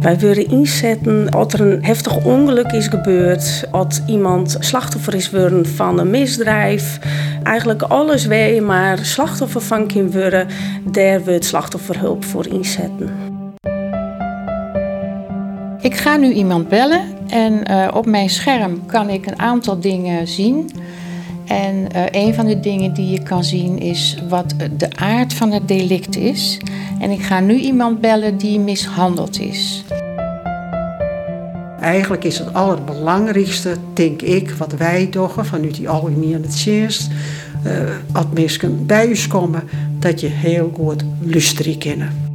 Wij willen inzetten als er een heftig ongeluk is gebeurd, als iemand slachtoffer is geworden van een misdrijf. Eigenlijk alles je maar slachtoffer van kan worden, daar we het slachtofferhulp voor inzetten. Ik ga nu iemand bellen en uh, op mijn scherm kan ik een aantal dingen zien. En uh, een van de dingen die je kan zien is wat de aard van het delict is. En ik ga nu iemand bellen die mishandeld is. Eigenlijk is het allerbelangrijkste, denk ik, wat wij doen vanuit die algemene dienst. Uh, als mensen bij je komen, dat je heel goed luisteren kennen.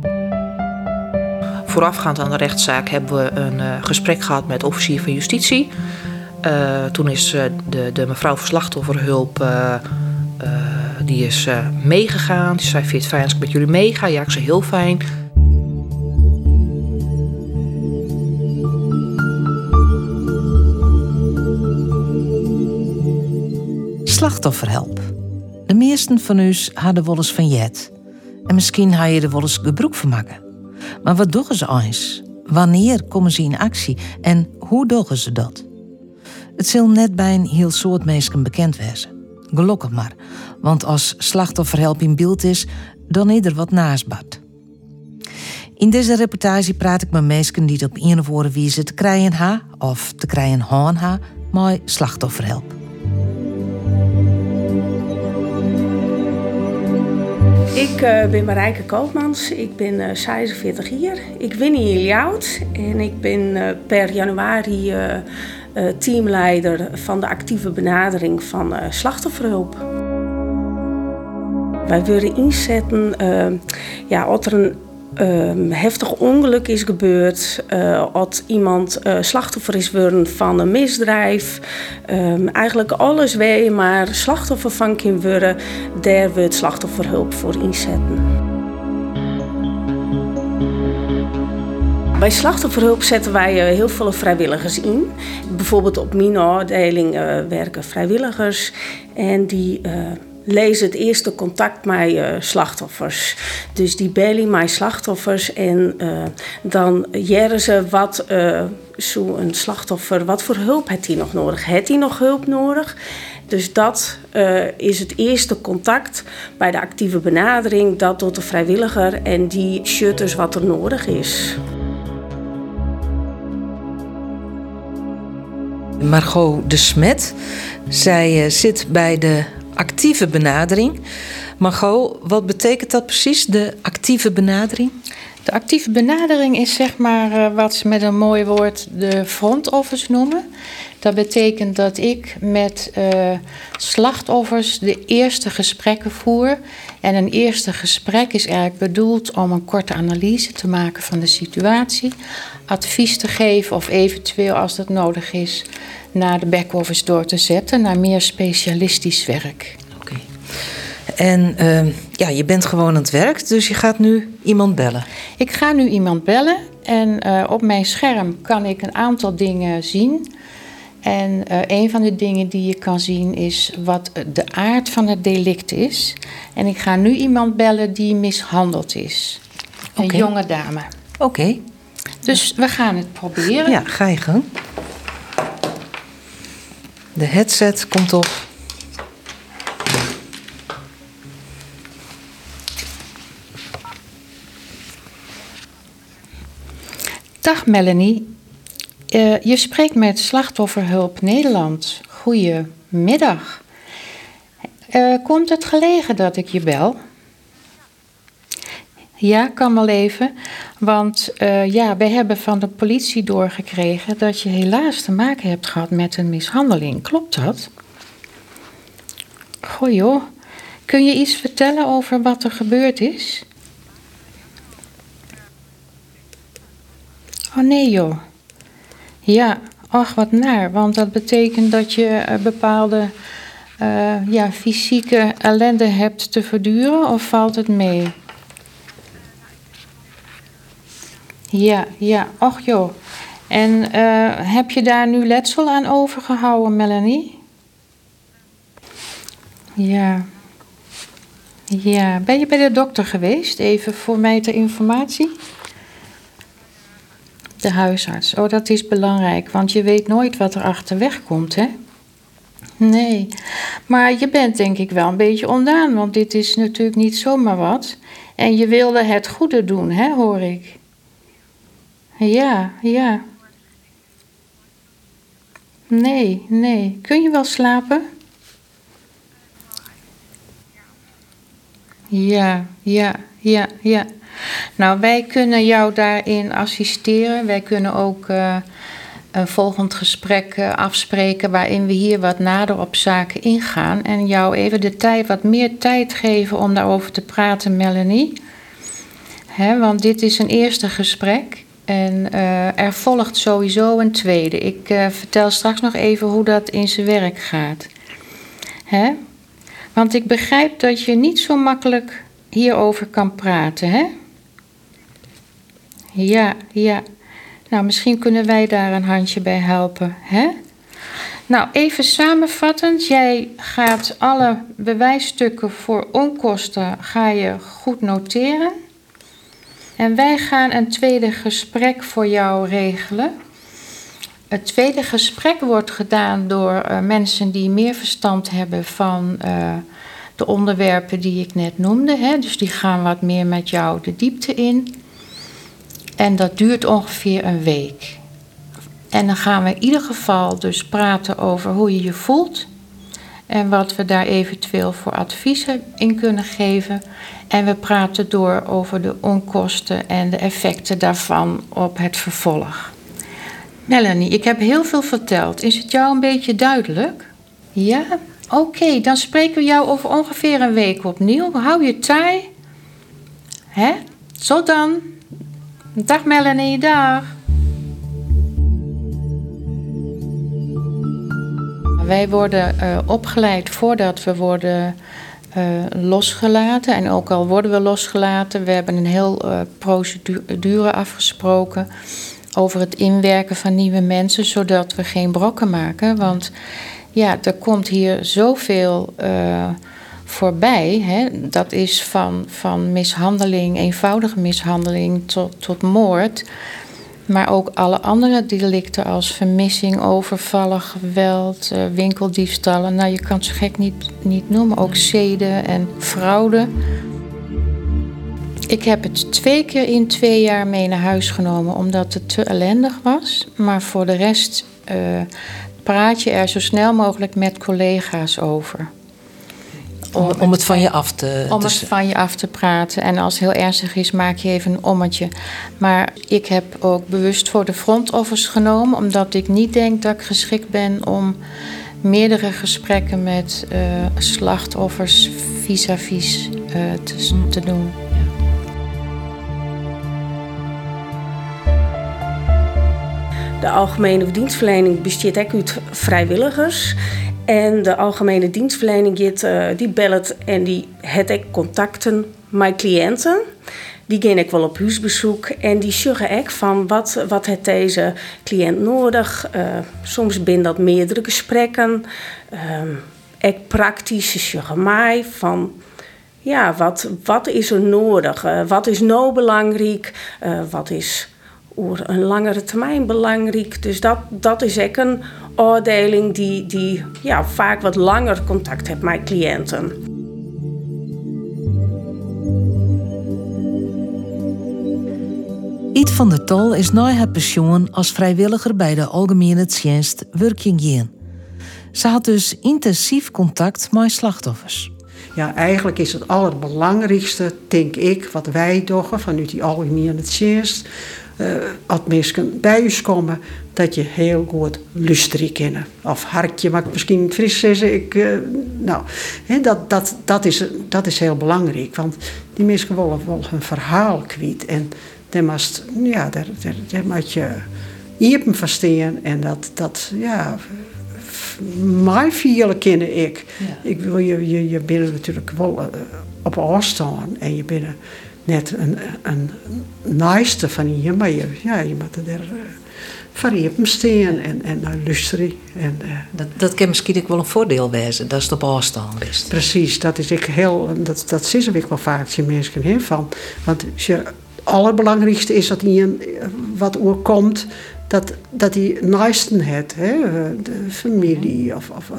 Voorafgaand aan de rechtszaak hebben we een uh, gesprek gehad met officier van justitie. Uh, toen is de, de mevrouw van slachtofferhulp die is meegegaan. Die zei, vind het fijn als ik met jullie meega? Ja, ik zei heel fijn. Slachtofferhelp. De meesten van u hadden wel van jet. En misschien had je er wel eens gebruik van maken. Maar wat doen ze eens? Wanneer komen ze in actie en hoe doen ze dat? Het zal net bij een heel soort mensen bekend wezen. Gelukkig maar, want als slachtofferhelp in beeld is, dan is er wat naast bad. In deze reportage praat ik met mensen die op een of andere wijze te krijgen ha of te krijgen haan ha, maar slachtofferhelp. Ik uh, ben Marijke Koopmans, ik ben uh, 46 jaar. Ik ben hier oud en ik ben uh, per januari teamleider van de actieve benadering van slachtofferhulp. Wij willen inzetten ja, als er een um, heftig ongeluk is gebeurd, uh, als iemand uh, slachtoffer is geworden van een misdrijf. Um, eigenlijk alles je maar slachtoffer van kan worden, daar we slachtofferhulp voor inzetten. Bij slachtofferhulp zetten wij uh, heel veel vrijwilligers in. Bijvoorbeeld op mijn afdeling werken vrijwilligers en die lees het eerste contact met uh, slachtoffers. Dus die bellen mijn slachtoffers en uh, dan jaren ze wat uh, zo een slachtoffer, wat voor hulp heeft hij nog nodig? Heeft hij nog hulp nodig? Dus dat is het eerste contact bij de actieve benadering, dat tot de vrijwilliger en die shutters wat er nodig is. Margot de Smet, zij zit bij de actieve benadering. Margot, wat betekent dat precies, de actieve benadering? De actieve benadering is zeg maar uh, wat ze met een mooi woord de front office noemen. Dat betekent dat ik met uh, slachtoffers de eerste gesprekken voer. En een eerste gesprek is eigenlijk bedoeld om een korte analyse te maken van de situatie, advies te geven of eventueel als dat nodig is naar de back-office door te zetten, naar meer specialistisch werk. Oké. En uh, ja, je bent gewoon aan het werk, dus je gaat nu iemand bellen. Ik ga nu iemand bellen en uh, op mijn scherm kan ik een aantal dingen zien. En uh, een van de dingen die je kan zien is wat de aard van het delict is. En ik ga nu iemand bellen die mishandeld is. Een okay. jonge dame. Oké. Okay. Dus we gaan het proberen. Ja, ga je gang. De headset komt op. Dag Melanie. Uh, je spreekt met Slachtofferhulp Nederland. Goedemiddag. Uh, komt het gelegen dat ik je bel? Ja, kan wel even. Want uh, ja, we hebben van de politie doorgekregen dat je helaas te maken hebt gehad met een mishandeling. Klopt dat? Goh joh. Kun je iets vertellen over wat er gebeurd is? Oh nee joh. Ja, ach wat naar. Want dat betekent dat je bepaalde uh, ja, fysieke ellende hebt te verduren of valt het mee? Ja, ja, och joh. En uh, heb je daar nu letsel aan overgehouden, Melanie? Ja. Ja, ben je bij de dokter geweest? Even voor mij ter informatie. De huisarts. Oh, dat is belangrijk, want je weet nooit wat er achterweg komt, hè? Nee, maar je bent denk ik wel een beetje ondaan, want dit is natuurlijk niet zomaar wat. En je wilde het goede doen, hè, hoor ik. Ja, ja. Nee, nee. Kun je wel slapen? Ja, ja, ja, ja. Nou, wij kunnen jou daarin assisteren. Wij kunnen ook uh, een volgend gesprek uh, afspreken waarin we hier wat nader op zaken ingaan en jou even de tijd, wat meer tijd geven om daarover te praten, Melanie. He, want dit is een eerste gesprek en uh, er volgt sowieso een tweede. Ik vertel straks nog even hoe dat in zijn werk gaat. He? Want ik begrijp dat je niet zo makkelijk hierover kan praten, hè? Ja, ja. Nou, misschien kunnen wij daar een handje bij helpen, hè? Nou, even samenvattend. Jij gaat alle bewijsstukken voor onkosten ga je goed noteren. En wij gaan een tweede gesprek voor jou regelen. Het tweede gesprek wordt gedaan door uh, mensen die meer verstand hebben van uh, de onderwerpen die ik net noemde. Hè. Dus die gaan wat meer met jou de diepte in. En dat duurt ongeveer een week. En dan gaan we in ieder geval dus praten over hoe je je voelt. En wat we daar eventueel voor adviezen in kunnen geven. En we praten door over de onkosten en de effecten daarvan op het vervolg. Melanie, ik heb heel veel verteld. Is het jou een beetje duidelijk? Ja? Oké, dan spreken we jou over ongeveer een week opnieuw. Hou je taai. Hè? Tot dan. Dag Melanie, dag. Wij worden uh, opgeleid voordat we worden uh, losgelaten. En ook al worden we losgelaten, we hebben een heel uh, procedure afgesproken over het inwerken van nieuwe mensen, zodat we geen brokken maken. Want ja, er komt hier zoveel voorbij. Hè? Dat is van, van mishandeling, eenvoudige mishandeling tot, tot moord. Maar ook alle andere delicten als vermissing, overvallen, geweld, uh, winkeldiefstallen. Nou, je kan het zo gek niet, niet noemen. Ook zeden en fraude. Ik heb het twee keer in twee jaar mee naar huis genomen omdat het te ellendig was. Maar voor de rest uh, praat je er zo snel mogelijk met collega's over. Om, om het van je af te... Om het van je af te praten. En als het heel ernstig is, maak je even een ommetje. Maar ik heb ook bewust voor de front office genomen... omdat ik niet denk dat ik geschikt ben om meerdere gesprekken met uh, slachtoffers vis-à-vis -vis, uh, te, te doen. De algemene dienstverlening bestaat ook uit vrijwilligers. En de algemene dienstverlening die, uh, die belt en die heeft ook contacten met cliënten. Die gaan ik wel op huisbezoek en die zeggen ook van wat, wat heeft deze cliënt nodig. Uh, soms zijn dat meerdere gesprekken. Uh, praktisch, ze zeggen mij van ja, wat, wat is er nodig? Uh, wat is nou belangrijk? wat is over een langere termijn belangrijk. Dus dat, dat is ook een afdeling die, die ja, vaak wat langer contact heeft met cliënten. Iet van der Tol is na het pensioen als vrijwilliger bij de Algemene Dienst Working. Ze had dus intensief contact met slachtoffers. Ja, eigenlijk is het allerbelangrijkste, denk ik, wat wij doen vanuit die Algemene Dienst uh, als mensen bij u komen, dat je heel goed luisteren kennen. Of hartje, ik misschien fris zeggen. Ik, uh, nou, dat, dat, dat, is, dat is heel belangrijk, want die mensen willen wel hun verhaal kwijt. En daar moet, ja, daar moet je iepen verstaan en dat, dat ja, mij vielen kennen ik. Ja. Ik wil je, je, je bent natuurlijk wel uh, op afstand en je bent net een, een naaste van je, maar je, ja, je moet er uh, verriepen staan en, en naar luisteren. En, uh, dat, dat kan misschien ook wel een voordeel wezen, dat is op afstand is. Precies, dat is ik heel, dat, dat zien ik wel vaak, je mensen heen van. Want je, het allerbelangrijkste is dat je wat komt dat, dat die naasten het, hè, de familie of, of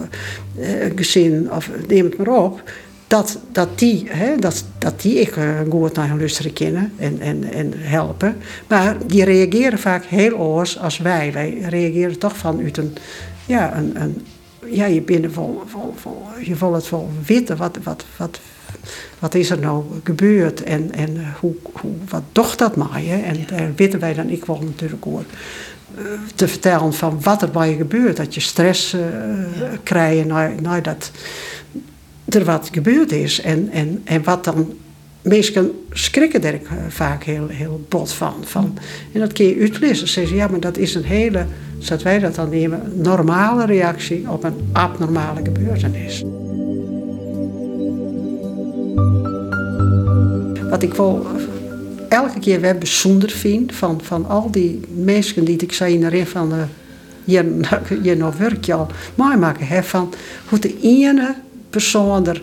uh, gezin, of neem het maar op, dat, dat, die, hè, dat, dat die ik uh, goed naar hun luisteren kennen en, en, en helpen. Maar die reageren vaak heel anders als wij. Wij reageren toch vanuit een, ja, een, een ja, je bent vol, vol, vol, je wil het wel weten. Wat, wat, wat, wat is er nou gebeurd en, en hoe, hoe, wat toch dat mij? En daar weten wij dan, ik wil natuurlijk ook te vertellen van wat er bij je gebeurt. Dat je stress uh, ja. krijgt nadat er wat gebeurd is. En, en, en wat dan... Mensen schrikken er vaak heel, heel bot van. van. En dat kun je uitlezen. Ze zeggen, ja, maar dat is een hele, zoals wij dat dan nemen, normale reactie op een abnormale gebeurtenis. Wat ik wel elke keer weer bijzonder vind van, van al die mensen die ik zei erin van uh, je, je nog werk al mooi maken hè, van hoe de ene persoon er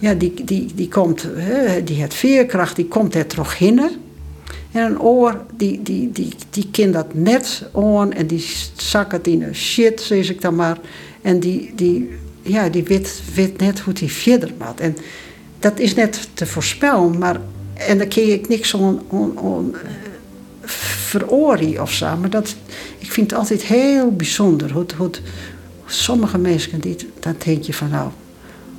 ja, die, die, die komt, hè, die heeft veerkracht, die komt er terug in. En een oor, die, die, die, die kind dat net aan en die zak het in een shit, zeg ik dan maar. En die, die, ja, die weet, weet net hoe die verder gaat. En dat is net te voorspellen, maar en dan kun ik niks on, on, on uh, of zo. Maar dat, ik vind het altijd heel bijzonder. Hoe, hoe, sommige mensen, die, dan denk je van nou,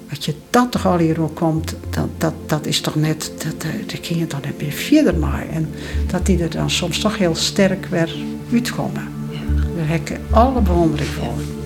dat je dat toch al hier komt, dat, dat, dat is toch net, dat, daar kun je dan net meer verder maar. En dat die er dan soms toch heel sterk weer uitkomen. Daar heb ik alle bewondering voor.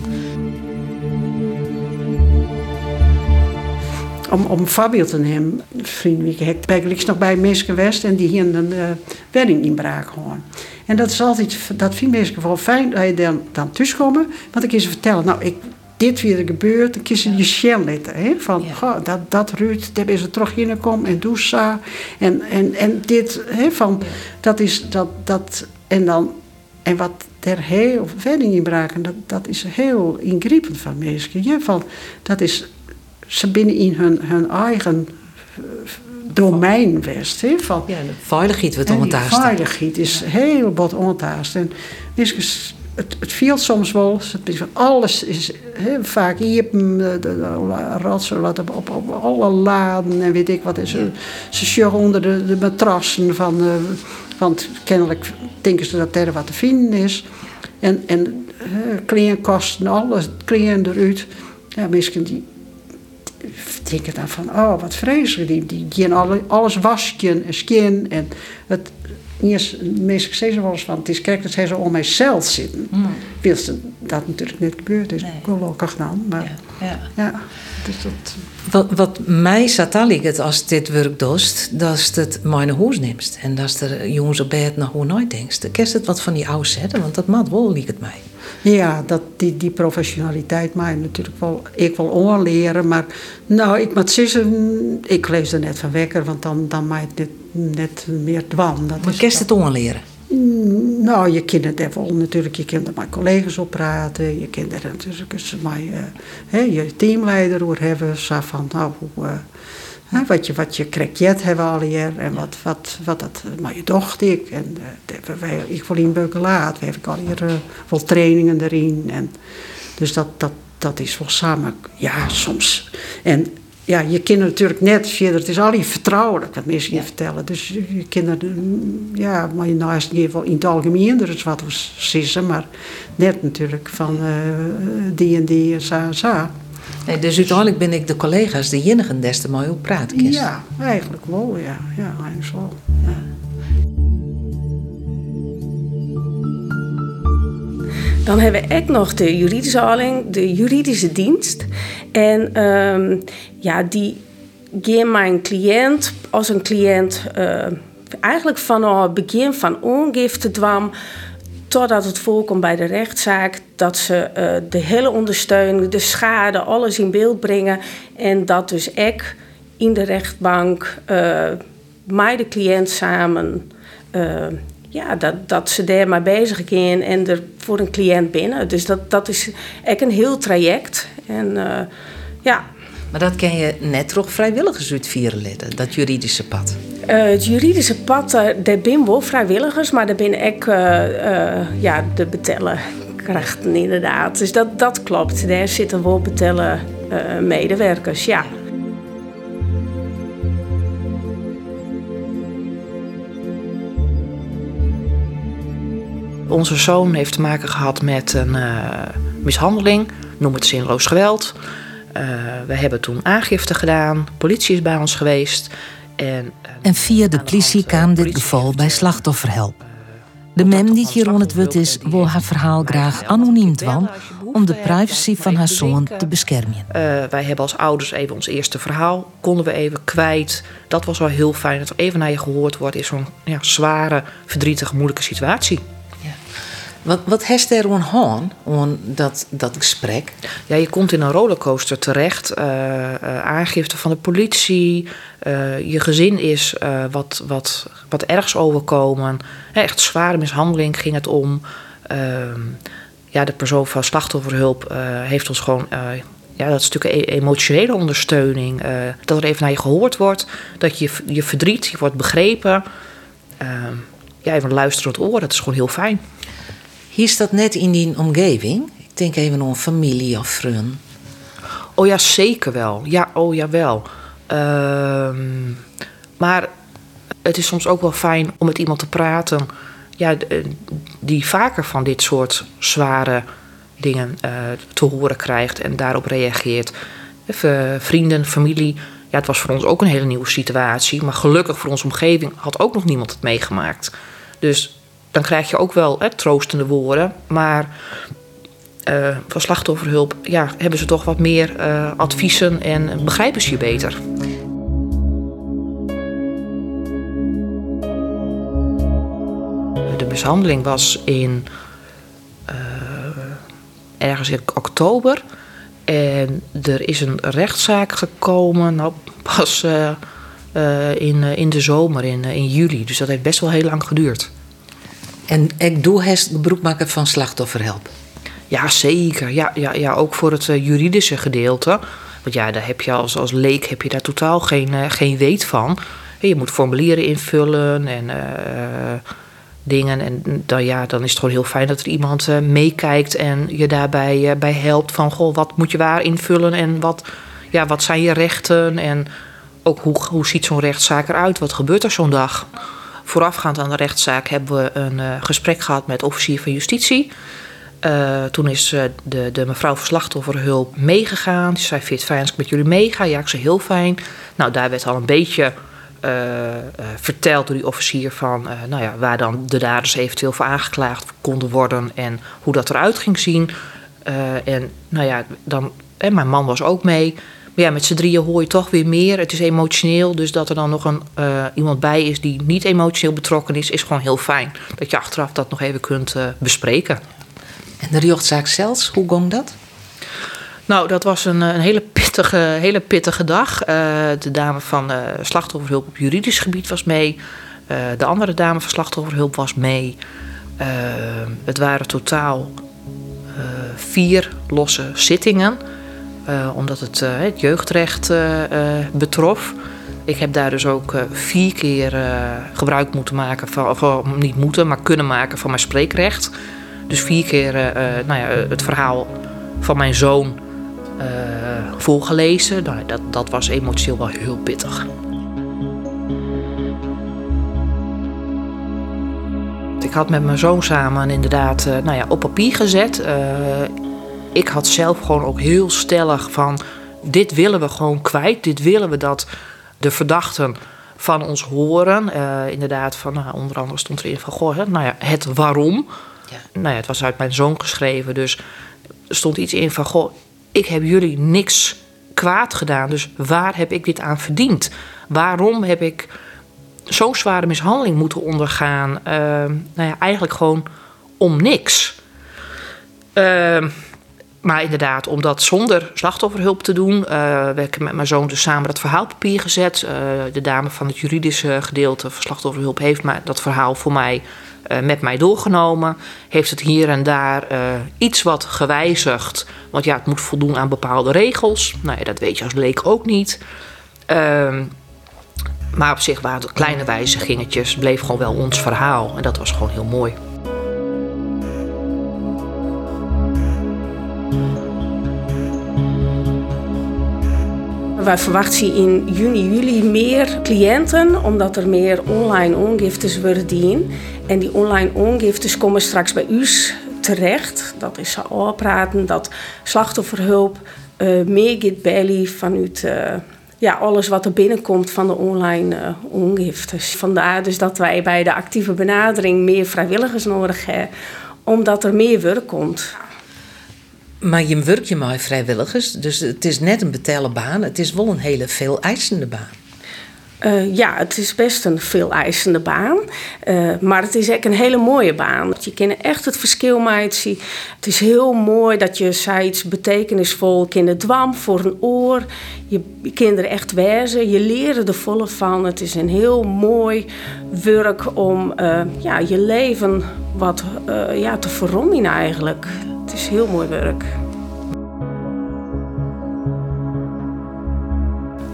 Om, om een voorbeeld te nemen, vriend ik ben nog bij mensen geweest en die hier een uh, wedding inbraak gewoon. En dat is altijd, dat vind mensen wel fijn dat je dan, dan thuiskomen, want ik kan ze vertellen, nou, ik, dit weer gebeurd, dan kun je je shell letten. Hè? Van, ja. goh, dat, dat Ruud, daar is er terug ingekomen en zo. En, en, en dit, hè, van, dat is, dat, dat, en dan, en wat er heel, wedding inbraken, dat, dat is heel ingrijpend van mensen. Ja, van, dat is ze binnen in hun, hun eigen eh, domein west. He, van, ja, de veiligheid wordt ontaast. De veiligheid is heel wat ontaast. En het, het viel soms wel, alles is he, vaak hier, ratsen laten op, op, alle laden en weet ik wat. is ze, ze onder de, de matrassen van, uh, want kennelijk denken ze dat er wat te vinden is. En, en kledingkosten, alles, kleren eruit. Ja, misschien die denk ik dan van, oh wat vreselijk. Die, die, die alle, alles wasken en skin. En het, eerst, meestal zeggen wel eens van, het is kijk dat zij zo om mijzelf zitten. Mm. ze dat natuurlijk niet gebeurd is. Nee. Gelukkig dan. Maar ja. ja. ja dus dat, wat, wat mij het als dit werk doet, dat is het mijn huis neemt. En dat is de jongens op bed naar hoe nooit denkt. Dan kerst het wat van die oude zetten, want dat maakt wel, liep het mij. Ja, dat, die, die professionaliteit mij natuurlijk wel, ik wil oorleren. Maar nou, ik moet zeggen, ik lees er net van wekker, want dan, dan maakt het net meer dwan. Dat maar kerst het oorleren? Mm, nou, je kunt het wel natuurlijk, je kunt er met collega's op praten. Je kunt er natuurlijk eens met uh, je teamleider over hebben. Zo van, nou, hoe, uh, wat, je, wat je krijgt hebben al hier en wat, wat, wat dat maar je dochter ik. En uh, wij, ik wil in Beukelaat, we hebben al hier uh, wel trainingen erin. En, dus dat, dat, dat is wel samen, ja, soms. En ja, je kinderen natuurlijk net verder. Het is al vertrouwelijk wat mensen je vertellen. Dus je kinderen, ja, maar je naast in het algemeen, er is wat zissen, maar net natuurlijk van uh, die en die en zo en zo. Nee, dus uiteindelijk ben ik de collega's de enige des te mooi op praten Ja, eigenlijk wel, ja. Ja, eigenlijk wel. Ja. Dan hebben we ook nog de juridische afdeling, de juridische dienst. En um, ja, die geeft mijn cliënt als een cliënt uh, eigenlijk vanaf het begin van ongifte dwam totdat het voorkomt bij de rechtszaak, dat ze uh, de hele ondersteuning, de schade, alles in beeld brengen. En dat dus ik in de rechtbank uh, met de cliënt samen uh, ja, dat, dat ze daar maar bezig zijn en er voor een cliënt binnen. Dus dat, dat is echt een heel traject. En ja. Maar dat ken je net toch vrijwilligers uitvieren dat juridische pad? Uh, het juridische pad, uh, daar zijn wel vrijwilligers, maar daar ben ook uh, ja, de betellen krachten inderdaad. Dus dat, dat klopt. Daar zitten wel betellen medewerkers, ja. Onze zoon heeft te maken gehad met een mishandeling, noem het zinloos geweld. we hebben toen aangifte gedaan, politie is bij ons geweest. En, en via de politie kwam dit geval bij slachtofferhelp. De mem die hier rond het wut is, wil haar verhaal graag anoniem dwan om de privacy van haar zoon te beschermen. Uh, wij hebben als ouders even ons eerste verhaal, konden we even kwijt. Dat was wel heel fijn dat er even naar je gehoord wordt in zo'n ja, zware, verdrietige, moeilijke situatie. Wat, wat heeft er aan dat, gesprek? Ja, je komt in een rollercoaster terecht. Uh, aangifte van de politie. Uh, je gezin is wat, wat, wat ergs overkomen. Echt zware mishandeling ging het om. Ehm, ja, de persoon van slachtofferhulp heeft ons gewoon ja, dat stuk emotionele ondersteuning. dat er even naar je gehoord wordt. Dat je je verdriet, je wordt begrepen. Ehm, ja, even luisterend oor, dat is gewoon heel fijn. Hier staat net in die omgeving. Ik denk even aan familie of vrienden. Oh ja, zeker wel. Ja, oh ja, wel. Ehm, maar het is soms ook wel fijn om met iemand te praten. Ja, die vaker van dit soort zware dingen uh, te horen krijgt en daarop reageert. Even vrienden, familie. Ja, het was voor ons ook een hele nieuwe situatie. Maar gelukkig voor onze omgeving had ook nog niemand het meegemaakt. Dus dan krijg je ook wel hè, troostende woorden. Maar uh, van slachtofferhulp ja, hebben ze toch wat meer uh, adviezen en begrijpen ze je beter. De mishandeling was in uh, ergens in oktober. En er is een rechtszaak gekomen, nou pas in, in de zomer, in, in juli. Dus dat heeft best wel heel lang geduurd. En ik doe het beroep maken van slachtofferhelp. Ja, zeker. Ja, ja, ja, ook voor het uh, juridische gedeelte. Want ja, daar heb je als, als leek heb je daar totaal geen, uh, geen weet van. Je moet formulieren invullen en uh, dingen. En dan, ja, dan is het gewoon heel fijn dat er iemand meekijkt en je daarbij bij helpt. Van goh, wat moet je waar invullen en wat, ja, wat zijn je rechten? En ook hoe, hoe ziet zo'n rechtszaak eruit? Wat gebeurt er zo'n dag? Voorafgaand aan de rechtszaak hebben we een uh, gesprek gehad met officier van justitie. Uh, toen is uh, de, de mevrouw van slachtofferhulp meegegaan. Die zei, vind het fijn als ik met jullie meega? Ja, ik zei heel fijn. Nou, daar werd al een beetje verteld door die officier van... nou ja, waar dan de daders eventueel voor aangeklaagd konden worden... en hoe dat eruit ging zien. en nou ja, dan, en mijn man was ook mee... Maar ja, met z'n drieën hoor je toch weer meer. Het is emotioneel. Dus dat er dan nog een, uh, iemand bij is die niet emotioneel betrokken is, is gewoon heel fijn. Dat je achteraf dat nog even kunt uh, bespreken. En de rechtszaak zelfs, hoe ging dat? Nou, dat was een, een hele, pittige, hele pittige dag. Uh, de dame van slachtofferhulp op juridisch gebied was mee. de andere dame van slachtofferhulp was mee. het waren totaal vier losse zittingen. Uh, omdat het uh, het jeugdrecht uh, betrof. Ik heb daar dus ook vier keer gebruik moeten maken van, of niet moeten, maar kunnen maken van mijn spreekrecht. Dus vier keer nou ja, het verhaal van mijn zoon voorgelezen. Nou, dat, dat was emotioneel wel heel pittig. Ik had met mijn zoon samen inderdaad nou ja, op papier gezet ik had zelf gewoon ook heel stellig van... dit willen we gewoon kwijt. Dit willen we dat de verdachten van ons horen. Uh, inderdaad, van, nou, onder andere stond erin van... Goh, hè, nou ja, het waarom. Ja. Nou ja, het was uit mijn zoon geschreven. Dus er stond iets in van... Goh, ik heb jullie niks kwaad gedaan. Dus waar heb ik dit aan verdiend? Waarom heb ik zo'n zware mishandeling moeten ondergaan? Uh, nou ja, eigenlijk gewoon om niks. Uh, maar inderdaad, om dat zonder slachtofferhulp te doen, uh, heb ik met mijn zoon dus samen dat verhaalpapier gezet. Uh, de dame van het juridische gedeelte van slachtofferhulp heeft maar dat verhaal voor mij uh, met mij doorgenomen. Heeft het hier en daar iets wat gewijzigd. Want ja, het moet voldoen aan bepaalde regels. Nou ja, dat weet je als leek ook niet. Ehm, Maar op zich waren het kleine wijzigingetjes, bleef gewoon wel ons verhaal. En dat was gewoon heel mooi. Wij verwachten in juni, juli meer cliënten, omdat er meer online ongiftes worden dien. En die online ongiftes komen straks bij u terecht. Dat is al praten, dat slachtofferhulp uh, meer gaat belly vanuit uh, ja, alles wat er binnenkomt van de online uh, ongiftes. Vandaar dus dat wij bij de actieve benadering meer vrijwilligers nodig hebben, omdat er meer werk komt. Maar je werkt je maar vrijwilligers, dus het is net een betalen baan. Het is wel een hele veel eisende baan. Uh, ja, het is best een veel eisende baan. Uh, maar het is echt een hele mooie baan. Je kan echt het verschil maken. Het is heel mooi dat je zoiets betekenisvol kind dwam voor een oor. Je kinderen echt wijzen. Je leert er volle van. Het is een heel mooi werk om uh, ja, je leven wat ja, te verrommingen eigenlijk. Is heel mooi werk.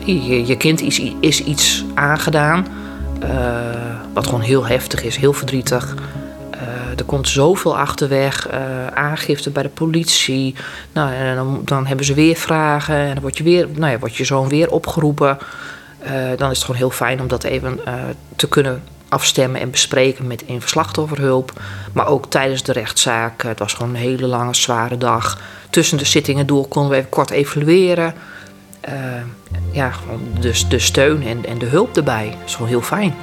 Je, je kind is, is iets aangedaan. Uh, wat gewoon heel heftig is, heel verdrietig. Uh, er komt zoveel achterweg. Uh, aangifte bij de politie. Nou, en dan, hebben ze weer vragen. En dan word je, weer, nou ja, wordt je zoon weer opgeroepen. dan is het gewoon heel fijn om dat even te kunnen afstemmen en bespreken met een slachtofferhulp. Maar ook tijdens de rechtszaak. Het was gewoon een hele lange, zware dag. Tussen de zittingen door konden we even kort evalueren. Uh, ja, gewoon de, de steun en, en de hulp erbij. Dat is gewoon heel fijn.